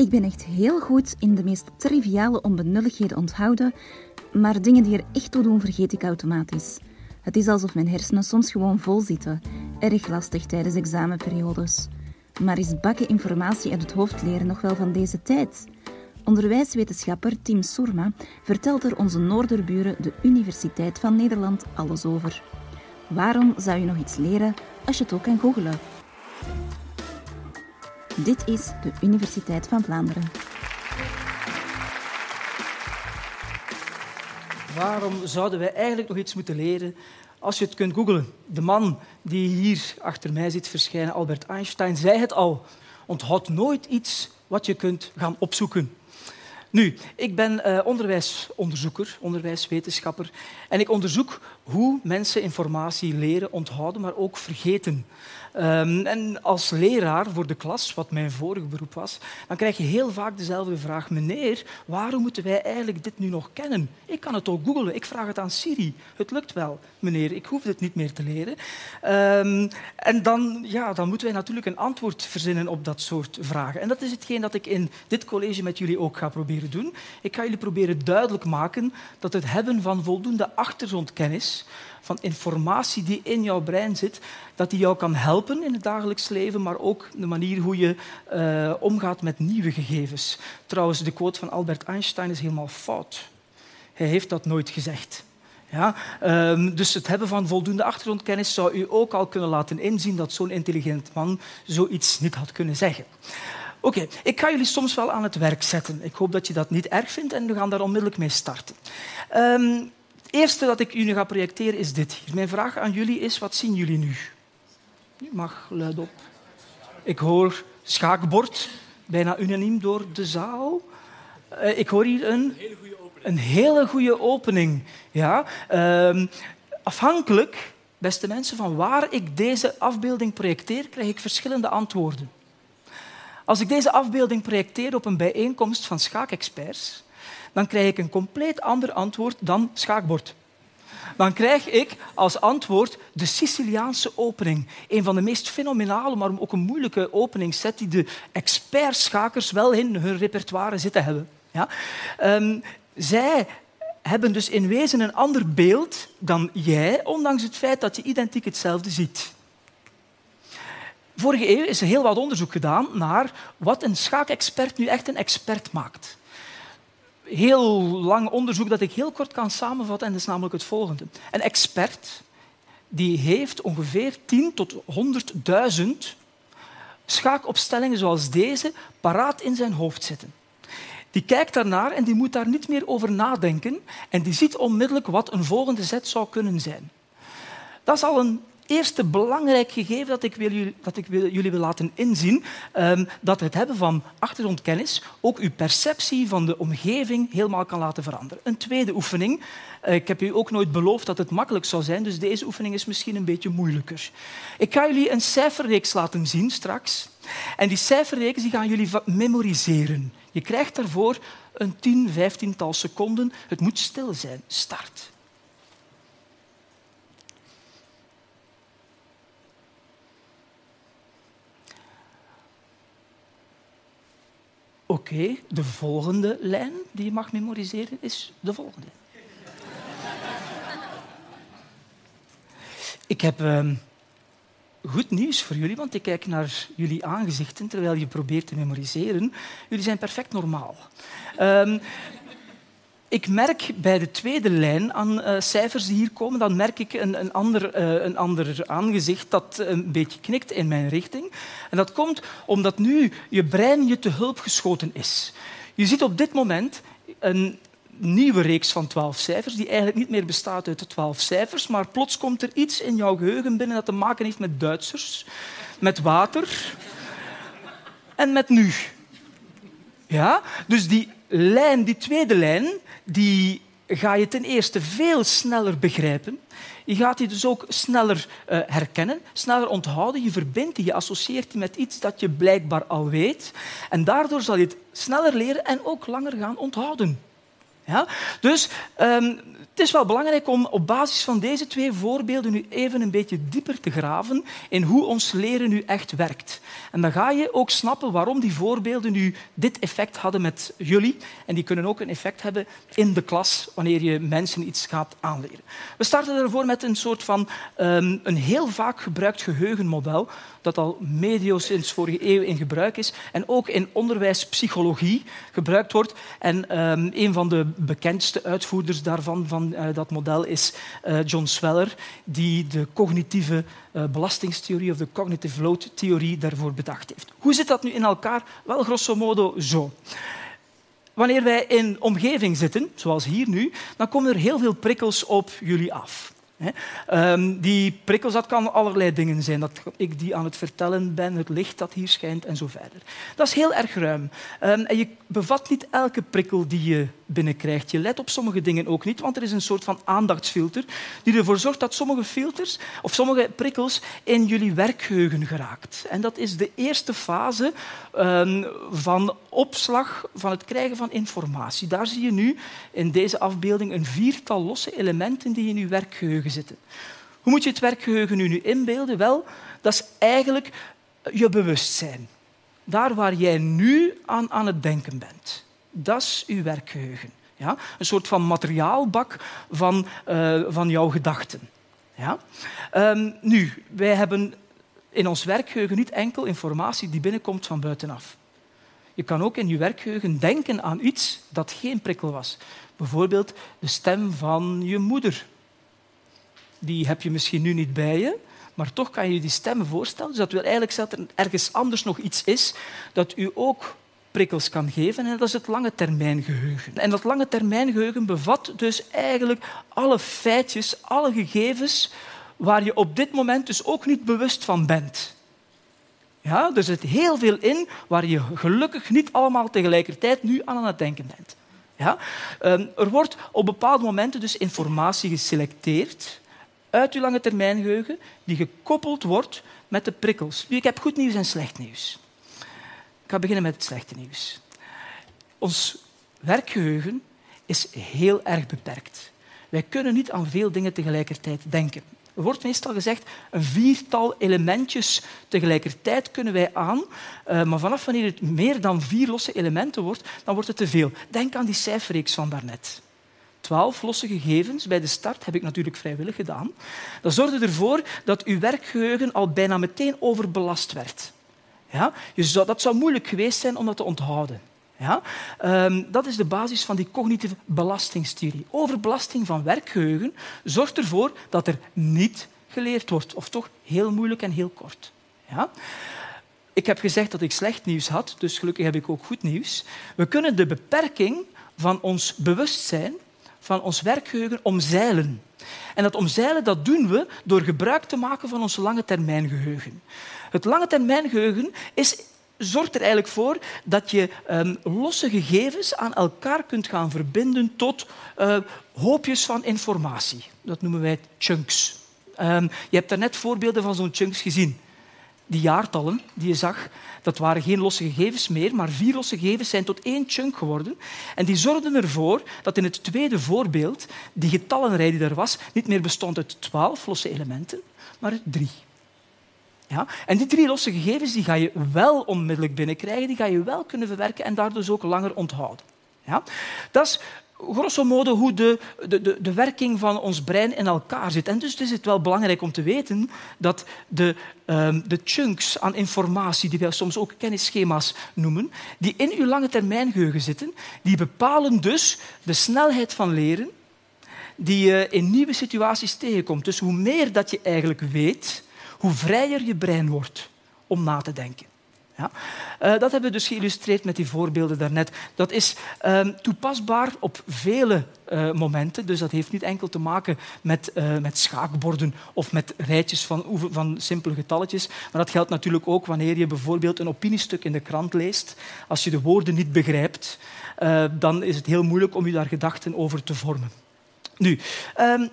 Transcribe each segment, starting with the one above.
Ik ben echt heel goed in de meest triviale onbenulligheden onthouden, maar dingen die er echt toe doen vergeet ik automatisch. Het is alsof mijn hersenen soms gewoon vol zitten. Erg lastig tijdens examenperiodes. Maar is bakken informatie uit het hoofd leren nog wel van deze tijd? Onderwijswetenschapper Tim Soerma vertelt er onze noorderburen, de Universiteit van Nederland, alles over. Waarom zou je nog iets leren als je het ook kan googelen? Dit is de Universiteit van Vlaanderen. Waarom zouden wij eigenlijk nog iets moeten leren als je het kunt googlen? De man die hier achter mij zit verschijnen, Albert Einstein, zei het al. Onthoud nooit iets wat je kunt gaan opzoeken. Nu, ik ben uh, onderwijsonderzoeker, onderwijswetenschapper. En ik onderzoek hoe mensen informatie leren, onthouden, maar ook vergeten. Um, en als leraar voor de klas, wat mijn vorige beroep was, dan krijg je heel vaak dezelfde vraag. Meneer, waarom moeten wij eigenlijk dit nu nog kennen? Ik kan het ook googlen. Ik vraag het aan Siri. Het lukt wel, meneer. Ik hoef dit niet meer te leren. Um, en dan, ja, dan moeten wij natuurlijk een antwoord verzinnen op dat soort vragen. En dat is hetgeen dat ik in dit college met jullie ook ga proberen doen. Ik ga jullie proberen duidelijk maken dat het hebben van voldoende achtergrondkennis van informatie die in jouw brein zit, dat die jou kan helpen in het dagelijks leven, maar ook de manier hoe je uh, omgaat met nieuwe gegevens. Trouwens, de quote van Albert Einstein is helemaal fout. Hij heeft dat nooit gezegd. Ja, um, dus het hebben van voldoende achtergrondkennis zou u ook al kunnen laten inzien dat zo'n intelligent man zoiets niet had kunnen zeggen. Oké, ik ga jullie soms wel aan het werk zetten. Ik hoop dat je dat niet erg vindt en we gaan daar onmiddellijk mee starten. Het eerste dat ik jullie ga projecteren is dit hier. Mijn vraag aan jullie is, wat zien jullie nu? Je mag luid op. Ik hoor schaakbord, bijna unaniem door de zaal. Uh, ik hoor hier een, een hele goede opening. Ja? Uh, afhankelijk, beste mensen, van waar ik deze afbeelding projecteer, krijg ik verschillende antwoorden. Als ik deze afbeelding projecteer op een bijeenkomst van schaakexperts, dan krijg ik een compleet ander antwoord dan schaakbord. Dan krijg ik als antwoord de Siciliaanse opening. Een van de meest fenomenale, maar ook een moeilijke openingsset die de expertschakers wel in hun repertoire zitten hebben. Ja? Um, zij hebben dus in wezen een ander beeld dan jij, ondanks het feit dat je identiek hetzelfde ziet. Vorige eeuw is er heel wat onderzoek gedaan naar wat een schaakexpert nu echt een expert maakt heel lang onderzoek dat ik heel kort kan samenvatten. En dat is namelijk het volgende. Een expert die heeft ongeveer 10 tot 100.000 schaakopstellingen zoals deze paraat in zijn hoofd zitten. Die kijkt daarnaar en die moet daar niet meer over nadenken. En die ziet onmiddellijk wat een volgende zet zou kunnen zijn. Dat is al een eerste belangrijk gegeven dat ik, wil, dat ik jullie wil laten inzien, um, dat het hebben van achtergrondkennis ook uw perceptie van de omgeving helemaal kan laten veranderen. Een tweede oefening. Uh, ik heb u ook nooit beloofd dat het makkelijk zou zijn, dus deze oefening is misschien een beetje moeilijker. Ik ga jullie een cijferreeks laten zien straks. En die cijferreeks die gaan jullie memoriseren. Je krijgt daarvoor een 10, 15 tal seconden. Het moet stil zijn. Start. Oké, de volgende lijn die je mag memoriseren is de volgende. ik heb um, goed nieuws voor jullie, want ik kijk naar jullie aangezichten terwijl je probeert te memoriseren. Jullie zijn perfect normaal. Um, ik merk bij de tweede lijn aan uh, cijfers die hier komen, dan merk ik een, een, ander, uh, een ander aangezicht dat een beetje knikt in mijn richting. En dat komt omdat nu je brein je te hulp geschoten is. Je ziet op dit moment een nieuwe reeks van twaalf cijfers, die eigenlijk niet meer bestaat uit de twaalf cijfers, maar plots komt er iets in jouw geheugen binnen dat te maken heeft met Duitsers, met water en met nu. Ja? Dus die lijn, die tweede lijn, die ga je ten eerste veel sneller begrijpen. Je gaat die dus ook sneller uh, herkennen, sneller onthouden. Je verbindt die, je associeert die met iets dat je blijkbaar al weet. En daardoor zal je het sneller leren en ook langer gaan onthouden. Ja? Dus um, het is wel belangrijk om op basis van deze twee voorbeelden nu even een beetje dieper te graven in hoe ons leren nu echt werkt. En dan ga je ook snappen waarom die voorbeelden nu dit effect hadden met jullie. En die kunnen ook een effect hebben in de klas wanneer je mensen iets gaat aanleren. We starten ervoor met een soort van um, een heel vaak gebruikt geheugenmodel dat al medio sinds vorige eeuw in gebruik is en ook in onderwijspsychologie gebruikt wordt. En um, een van de bekendste uitvoerders daarvan, van uh, dat model, is uh, John Sweller, die de cognitieve uh, belastingstheorie of de cognitive load theorie daarvoor bedacht heeft. Hoe zit dat nu in elkaar? Wel, grosso modo zo. Wanneer wij in omgeving zitten, zoals hier nu, dan komen er heel veel prikkels op jullie af. Um, die prikkels, dat kan allerlei dingen zijn. Dat ik die aan het vertellen ben, het licht dat hier schijnt en zo verder. Dat is heel erg ruim. Um, en je bevat niet elke prikkel die je binnenkrijgt. Je let op sommige dingen ook niet, want er is een soort van aandachtsfilter die ervoor zorgt dat sommige filters of sommige prikkels in jullie werkgeheugen geraakt. En dat is de eerste fase um, van opslag, van het krijgen van informatie. Daar zie je nu in deze afbeelding een viertal losse elementen die in je werkgeheugen zitten. Hoe moet je het werkgeheugen nu, nu inbeelden? Wel, dat is eigenlijk je bewustzijn. Daar waar jij nu aan, aan het denken bent. Dat is uw werkgeheugen. Ja? Een soort van materiaalbak van, uh, van jouw gedachten. Ja? Um, nu, wij hebben in ons werkgeheugen niet enkel informatie die binnenkomt van buitenaf. Je kan ook in je werkgeheugen denken aan iets dat geen prikkel was. Bijvoorbeeld de stem van je moeder. Die heb je misschien nu niet bij je, maar toch kan je je die stem voorstellen. Dus dat wil eigenlijk zeggen dat er ergens anders nog iets is dat u ook prikkels kan geven. En dat is het lange termijn geheugen. En dat lange termijn geheugen bevat dus eigenlijk alle feitjes, alle gegevens waar je op dit moment dus ook niet bewust van bent. Ja, er zit heel veel in waar je gelukkig niet allemaal tegelijkertijd nu aan het denken bent. Ja? Ehm, er wordt op bepaalde momenten dus informatie geselecteerd uit je lange termijn geheugen die gekoppeld wordt met de prikkels. Ik heb goed nieuws en slecht nieuws. Ik ga beginnen met het slechte nieuws. Ons werkgeheugen is heel erg beperkt. Wij kunnen niet aan veel dingen tegelijkertijd denken. Er wordt meestal gezegd, een viertal elementjes tegelijkertijd kunnen wij aan. Uh, maar vanaf wanneer het meer dan vier losse elementen wordt, dan wordt het te veel. Denk aan die cijferreeks van daarnet. Twaalf losse gegevens bij de start heb ik natuurlijk vrijwillig gedaan. Dat zorgde ervoor dat uw werkgeheugen al bijna meteen overbelast werd. Ja? dat zou moeilijk geweest zijn om dat te onthouden. Ja? Um, dat is de basis van die cognitieve belastingstheorie. Overbelasting van werkgeheugen zorgt ervoor dat er niet geleerd wordt, of toch heel moeilijk en heel kort. Ja? Ik heb gezegd dat ik slecht nieuws had, dus gelukkig heb ik ook goed nieuws. We kunnen de beperking van ons bewustzijn, van ons werkgeheugen, omzeilen. En dat omzeilen dat doen we door gebruik te maken van ons lange termijn geheugen. Het lange termijn geheugen is zorgt er eigenlijk voor dat je um, losse gegevens aan elkaar kunt gaan verbinden tot uh, hoopjes van informatie. Dat noemen wij chunks. Um, je hebt daarnet voorbeelden van zo'n chunks gezien. Die jaartallen die je zag, dat waren geen losse gegevens meer, maar vier losse gegevens zijn tot één chunk geworden. En die zorgden ervoor dat in het tweede voorbeeld die getallenrij die er was, niet meer bestond uit twaalf losse elementen, maar uit drie. Ja? En die drie losse gegevens die ga je wel onmiddellijk binnenkrijgen, die ga je wel kunnen verwerken en daardoor dus ook langer onthouden. Ja? Dat is grosso modo hoe de, de, de, werking van ons brein in elkaar zit. En dus is het wel belangrijk om te weten dat de, um, de chunks aan informatie, die wij soms ook kennisschema's noemen, die in uw lange termijn geheugen zitten, die bepalen dus de snelheid van leren die je in nieuwe situaties tegenkomt. Dus hoe meer dat je eigenlijk weet, hoe vrijer je brein wordt om na te denken. Ja? Uh, dat hebben we dus geïllustreerd met die voorbeelden daarnet. Dat is uh, toepasbaar op vele uh, momenten. Dus dat heeft niet enkel te maken met, eh, met schaakborden of met rijtjes van, van simpele getalletjes. Maar dat geldt natuurlijk ook wanneer je bijvoorbeeld een opiniestuk in de krant leest. Als je de woorden niet begrijpt, dan is het heel moeilijk om je daar gedachten over te vormen. Nu, ehm,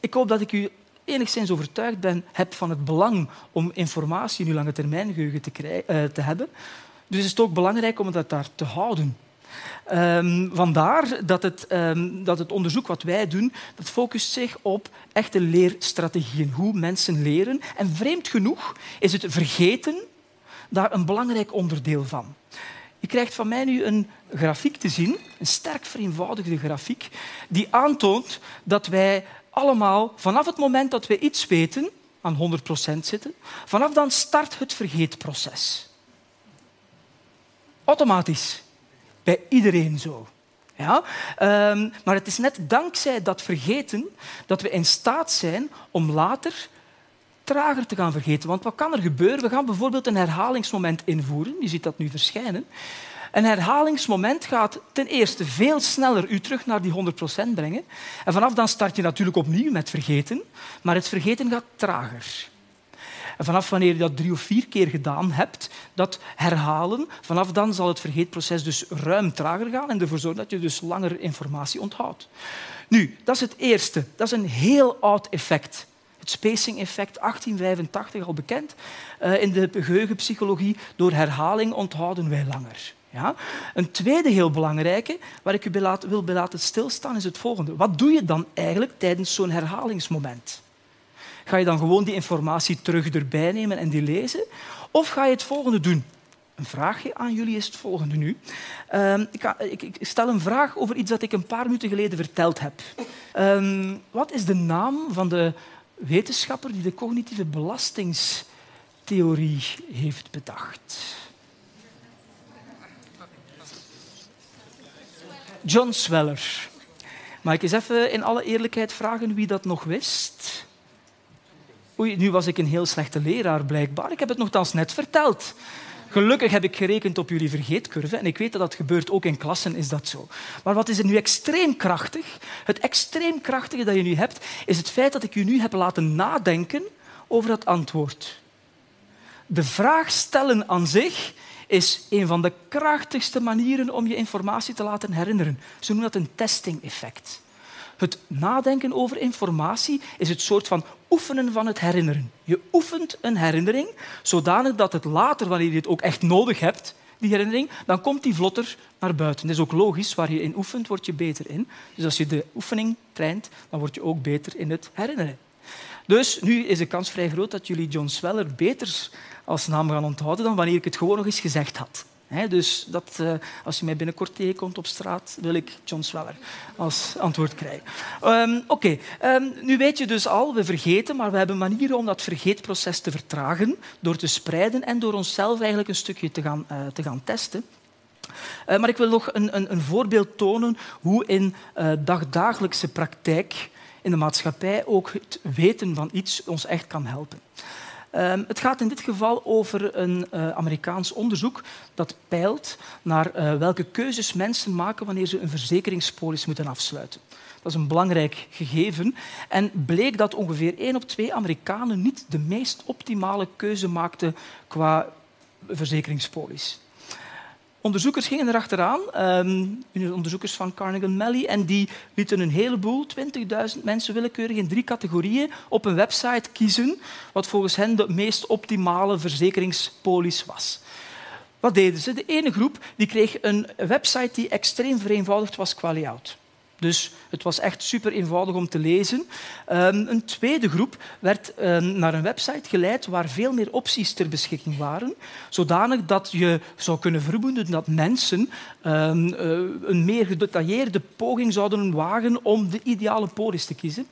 ik hoop dat ik u enigszins overtuigd ben, heb van het belang om informatie in lange termijn geheugen te, uh, te hebben. Dus is het ook belangrijk om dat daar te houden. Ehm, vandaar dat het, ehm, dat het onderzoek wat wij doen, dat focust zich op echte leerstrategieën, hoe mensen leren. En vreemd genoeg is het vergeten daar een belangrijk onderdeel van. Je krijgt van mij nu een grafiek te zien, een sterk vereenvoudigde grafiek, die aantoont dat wij allemaal, vanaf het moment dat we iets weten, aan 100% zitten, vanaf dan start het vergeetproces. Automatisch. Bij iedereen zo. Ja? Ehm, maar het is net dankzij dat vergeten dat we in staat zijn om later trager te gaan vergeten. Want wat kan er gebeuren? We gaan bijvoorbeeld een herhalingsmoment invoeren. Je ziet dat nu verschijnen. Een herhalingsmoment gaat ten eerste veel sneller u terug naar die 100% brengen. En vanaf dan start je natuurlijk opnieuw met vergeten, maar het vergeten gaat trager. En vanaf wanneer je dat drie of vier keer gedaan hebt, dat herhalen, vanaf dan zal het vergeetproces dus ruim trager gaan en ervoor zorgen dat je dus langer informatie onthoudt. Nu, dat is het eerste. Dat is een heel oud effect. Het spacing-effect, 1885 al bekend. Uh, in de geheugenpsychologie, door herhaling onthouden wij langer. Ja? Een tweede heel belangrijke, waar ik u wil laten stilstaan, is het volgende. Wat doe je dan eigenlijk tijdens zo'n herhalingsmoment? Ga je dan gewoon die informatie terug erbij nemen en die lezen? Of ga je het volgende doen? Een vraagje aan jullie is het volgende nu. Uh, ik, ik, ik, stel een vraag over iets dat ik een paar minuten geleden verteld heb. Uh, wat is de naam van de wetenschapper die de cognitieve belastingstheorie heeft bedacht? John Sweller. Mag ik eens even in alle eerlijkheid vragen wie dat nog wist? Oei, nu was ik een heel slechte leraar blijkbaar. Ik heb het nogthans net verteld. Gelukkig heb ik gerekend op jullie vergeetcurve en ik weet dat dat gebeurt, ook in klassen is dat zo. Maar wat is er nu extreem krachtig? Het extreem krachtige dat je nu hebt, is het feit dat ik je nu heb laten nadenken over het antwoord. De vraag stellen aan zich is een van de krachtigste manieren om je informatie te laten herinneren. Ze noemen dat een testing-effect. Het nadenken over informatie is het soort van oefenen van het herinneren. Je oefent een herinnering zodanig dat het later, wanneer je het ook echt nodig hebt, die herinnering, dan komt die vlotter naar buiten. Dat is ook logisch. Waar je in oefent, word je beter in. Dus als je de oefening traint, dan word je ook beter in het herinneren. Dus nu is de kans vrij groot dat jullie John Sweller beter als naam gaan onthouden dan wanneer ik het gewoon nog eens gezegd had. dus dat, uh, als je mij binnenkort tegenkomt op straat, wil ik John Sweller als antwoord krijgen. Um, Oké, um, nu weet je dus al, we vergeten, maar we hebben manieren om dat vergeetproces te vertragen door te spreiden en door onszelf eigenlijk een stukje te gaan, uh, te gaan testen. Uh, maar ik wil nog een, een, een voorbeeld tonen hoe in dagdagelijkse praktijk in de maatschappij ook het weten van iets ons echt kan helpen. Um, het gaat in dit geval over een uh, Amerikaans onderzoek dat peilt naar uh, welke keuzes mensen maken wanneer ze een verzekeringspolis moeten afsluiten. Dat is een belangrijk gegeven. En bleek dat ongeveer één op twee Amerikanen niet de meest optimale keuze maakten qua verzekeringspolis. Onderzoekers gingen erachteraan, um, onderzoekers van Carnegie Mellon, en die lieten een heleboel, 20.000 mensen willekeurig in drie categorieën op een website kiezen wat volgens hen de meest optimale verzekeringspolis was. Wat deden ze? De ene groep die kreeg een website die extreem vereenvoudigd was qua layout. Dus het was echt super eenvoudig om te lezen. Um, een tweede groep werd um, naar een website geleid waar veel meer opties ter beschikking waren, zodanig dat je zou kunnen vermoeden dat mensen um, uh, een meer gedetailleerde poging zouden wagen om de ideale polis te kiezen.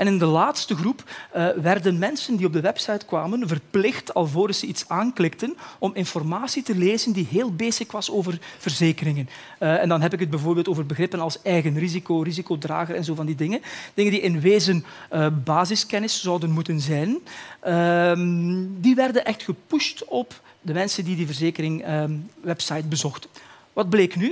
En in de laatste groep uh, werden mensen die op de website kwamen verplicht, alvorens ze iets aanklikten, om informatie te lezen die heel basic was over verzekeringen. Uh, en dan heb ik het bijvoorbeeld over begrippen als eigen risico, risicodrager en zo van die dingen. Dingen die in wezen uh, basiskennis zouden moeten zijn. Ehm, die werden echt gepusht op de mensen die die verzekering-website ehm, bezochten. Wat bleek nu?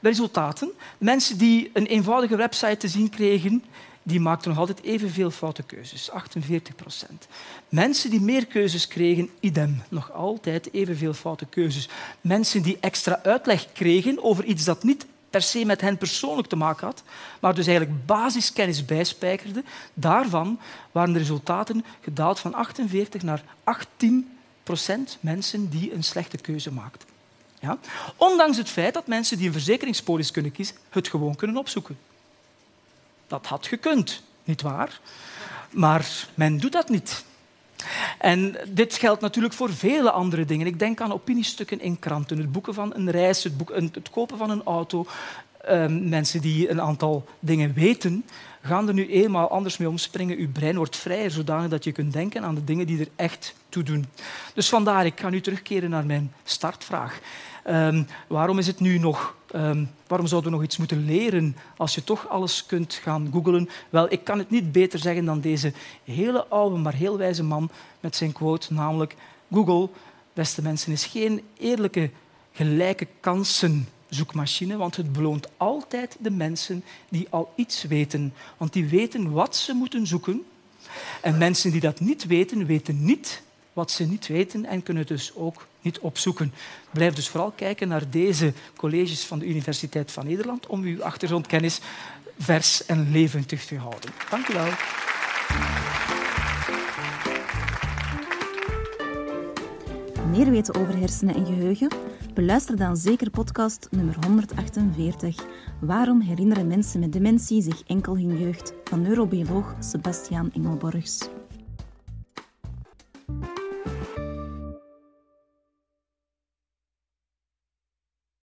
De resultaten. Mensen die een eenvoudige website te zien kregen, die maakten nog altijd evenveel foute keuzes, 48 procent. Mensen die meer keuzes kregen, idem, nog altijd evenveel foute keuzes. Mensen die extra uitleg kregen over iets dat niet per se met hen persoonlijk te maken had, maar dus eigenlijk basiskennis bijspijkerde, daarvan waren de resultaten gedaald van 48 naar 18 procent mensen die een slechte keuze maakten. Ja? Ondanks het feit dat mensen die een verzekeringspolis kunnen kiezen, het gewoon kunnen opzoeken. Dat had gekund, niet waar? Maar men doet dat niet. En dit geldt natuurlijk voor vele andere dingen. Ik denk aan opiniestukken in kranten, het boeken van een reis, het, boek, het kopen van een auto. Ehm, mensen die een aantal dingen weten, gaan er nu eenmaal anders mee omspringen. Uw brein wordt vrijer zodanig dat je kunt denken aan de dingen die er echt toe doen. Dus vandaar, ik ga nu terugkeren naar mijn startvraag. Um, waarom is het nu nog... Um, waarom zouden we nog iets moeten leren als je toch alles kunt gaan googlen? Wel, ik kan het niet beter zeggen dan deze hele oude, maar heel wijze man met zijn quote, namelijk Google, beste mensen, is geen eerlijke, gelijke kansen zoekmachine, want het beloont altijd de mensen die al iets weten. Want die weten wat ze moeten zoeken. En mensen die dat niet weten, weten niet wat ze niet weten en kunnen dus ook niet opzoeken. Blijf dus vooral kijken naar deze colleges van de Universiteit van Nederland om uw achtergrondkennis vers en levendig te houden. Dank u wel. Meer weten over hersenen en geheugen? Beluister dan zeker podcast nummer 148. Waarom herinneren mensen met dementie zich enkel hun jeugd? Van neurobioloog Sebastiaan Engelborgs.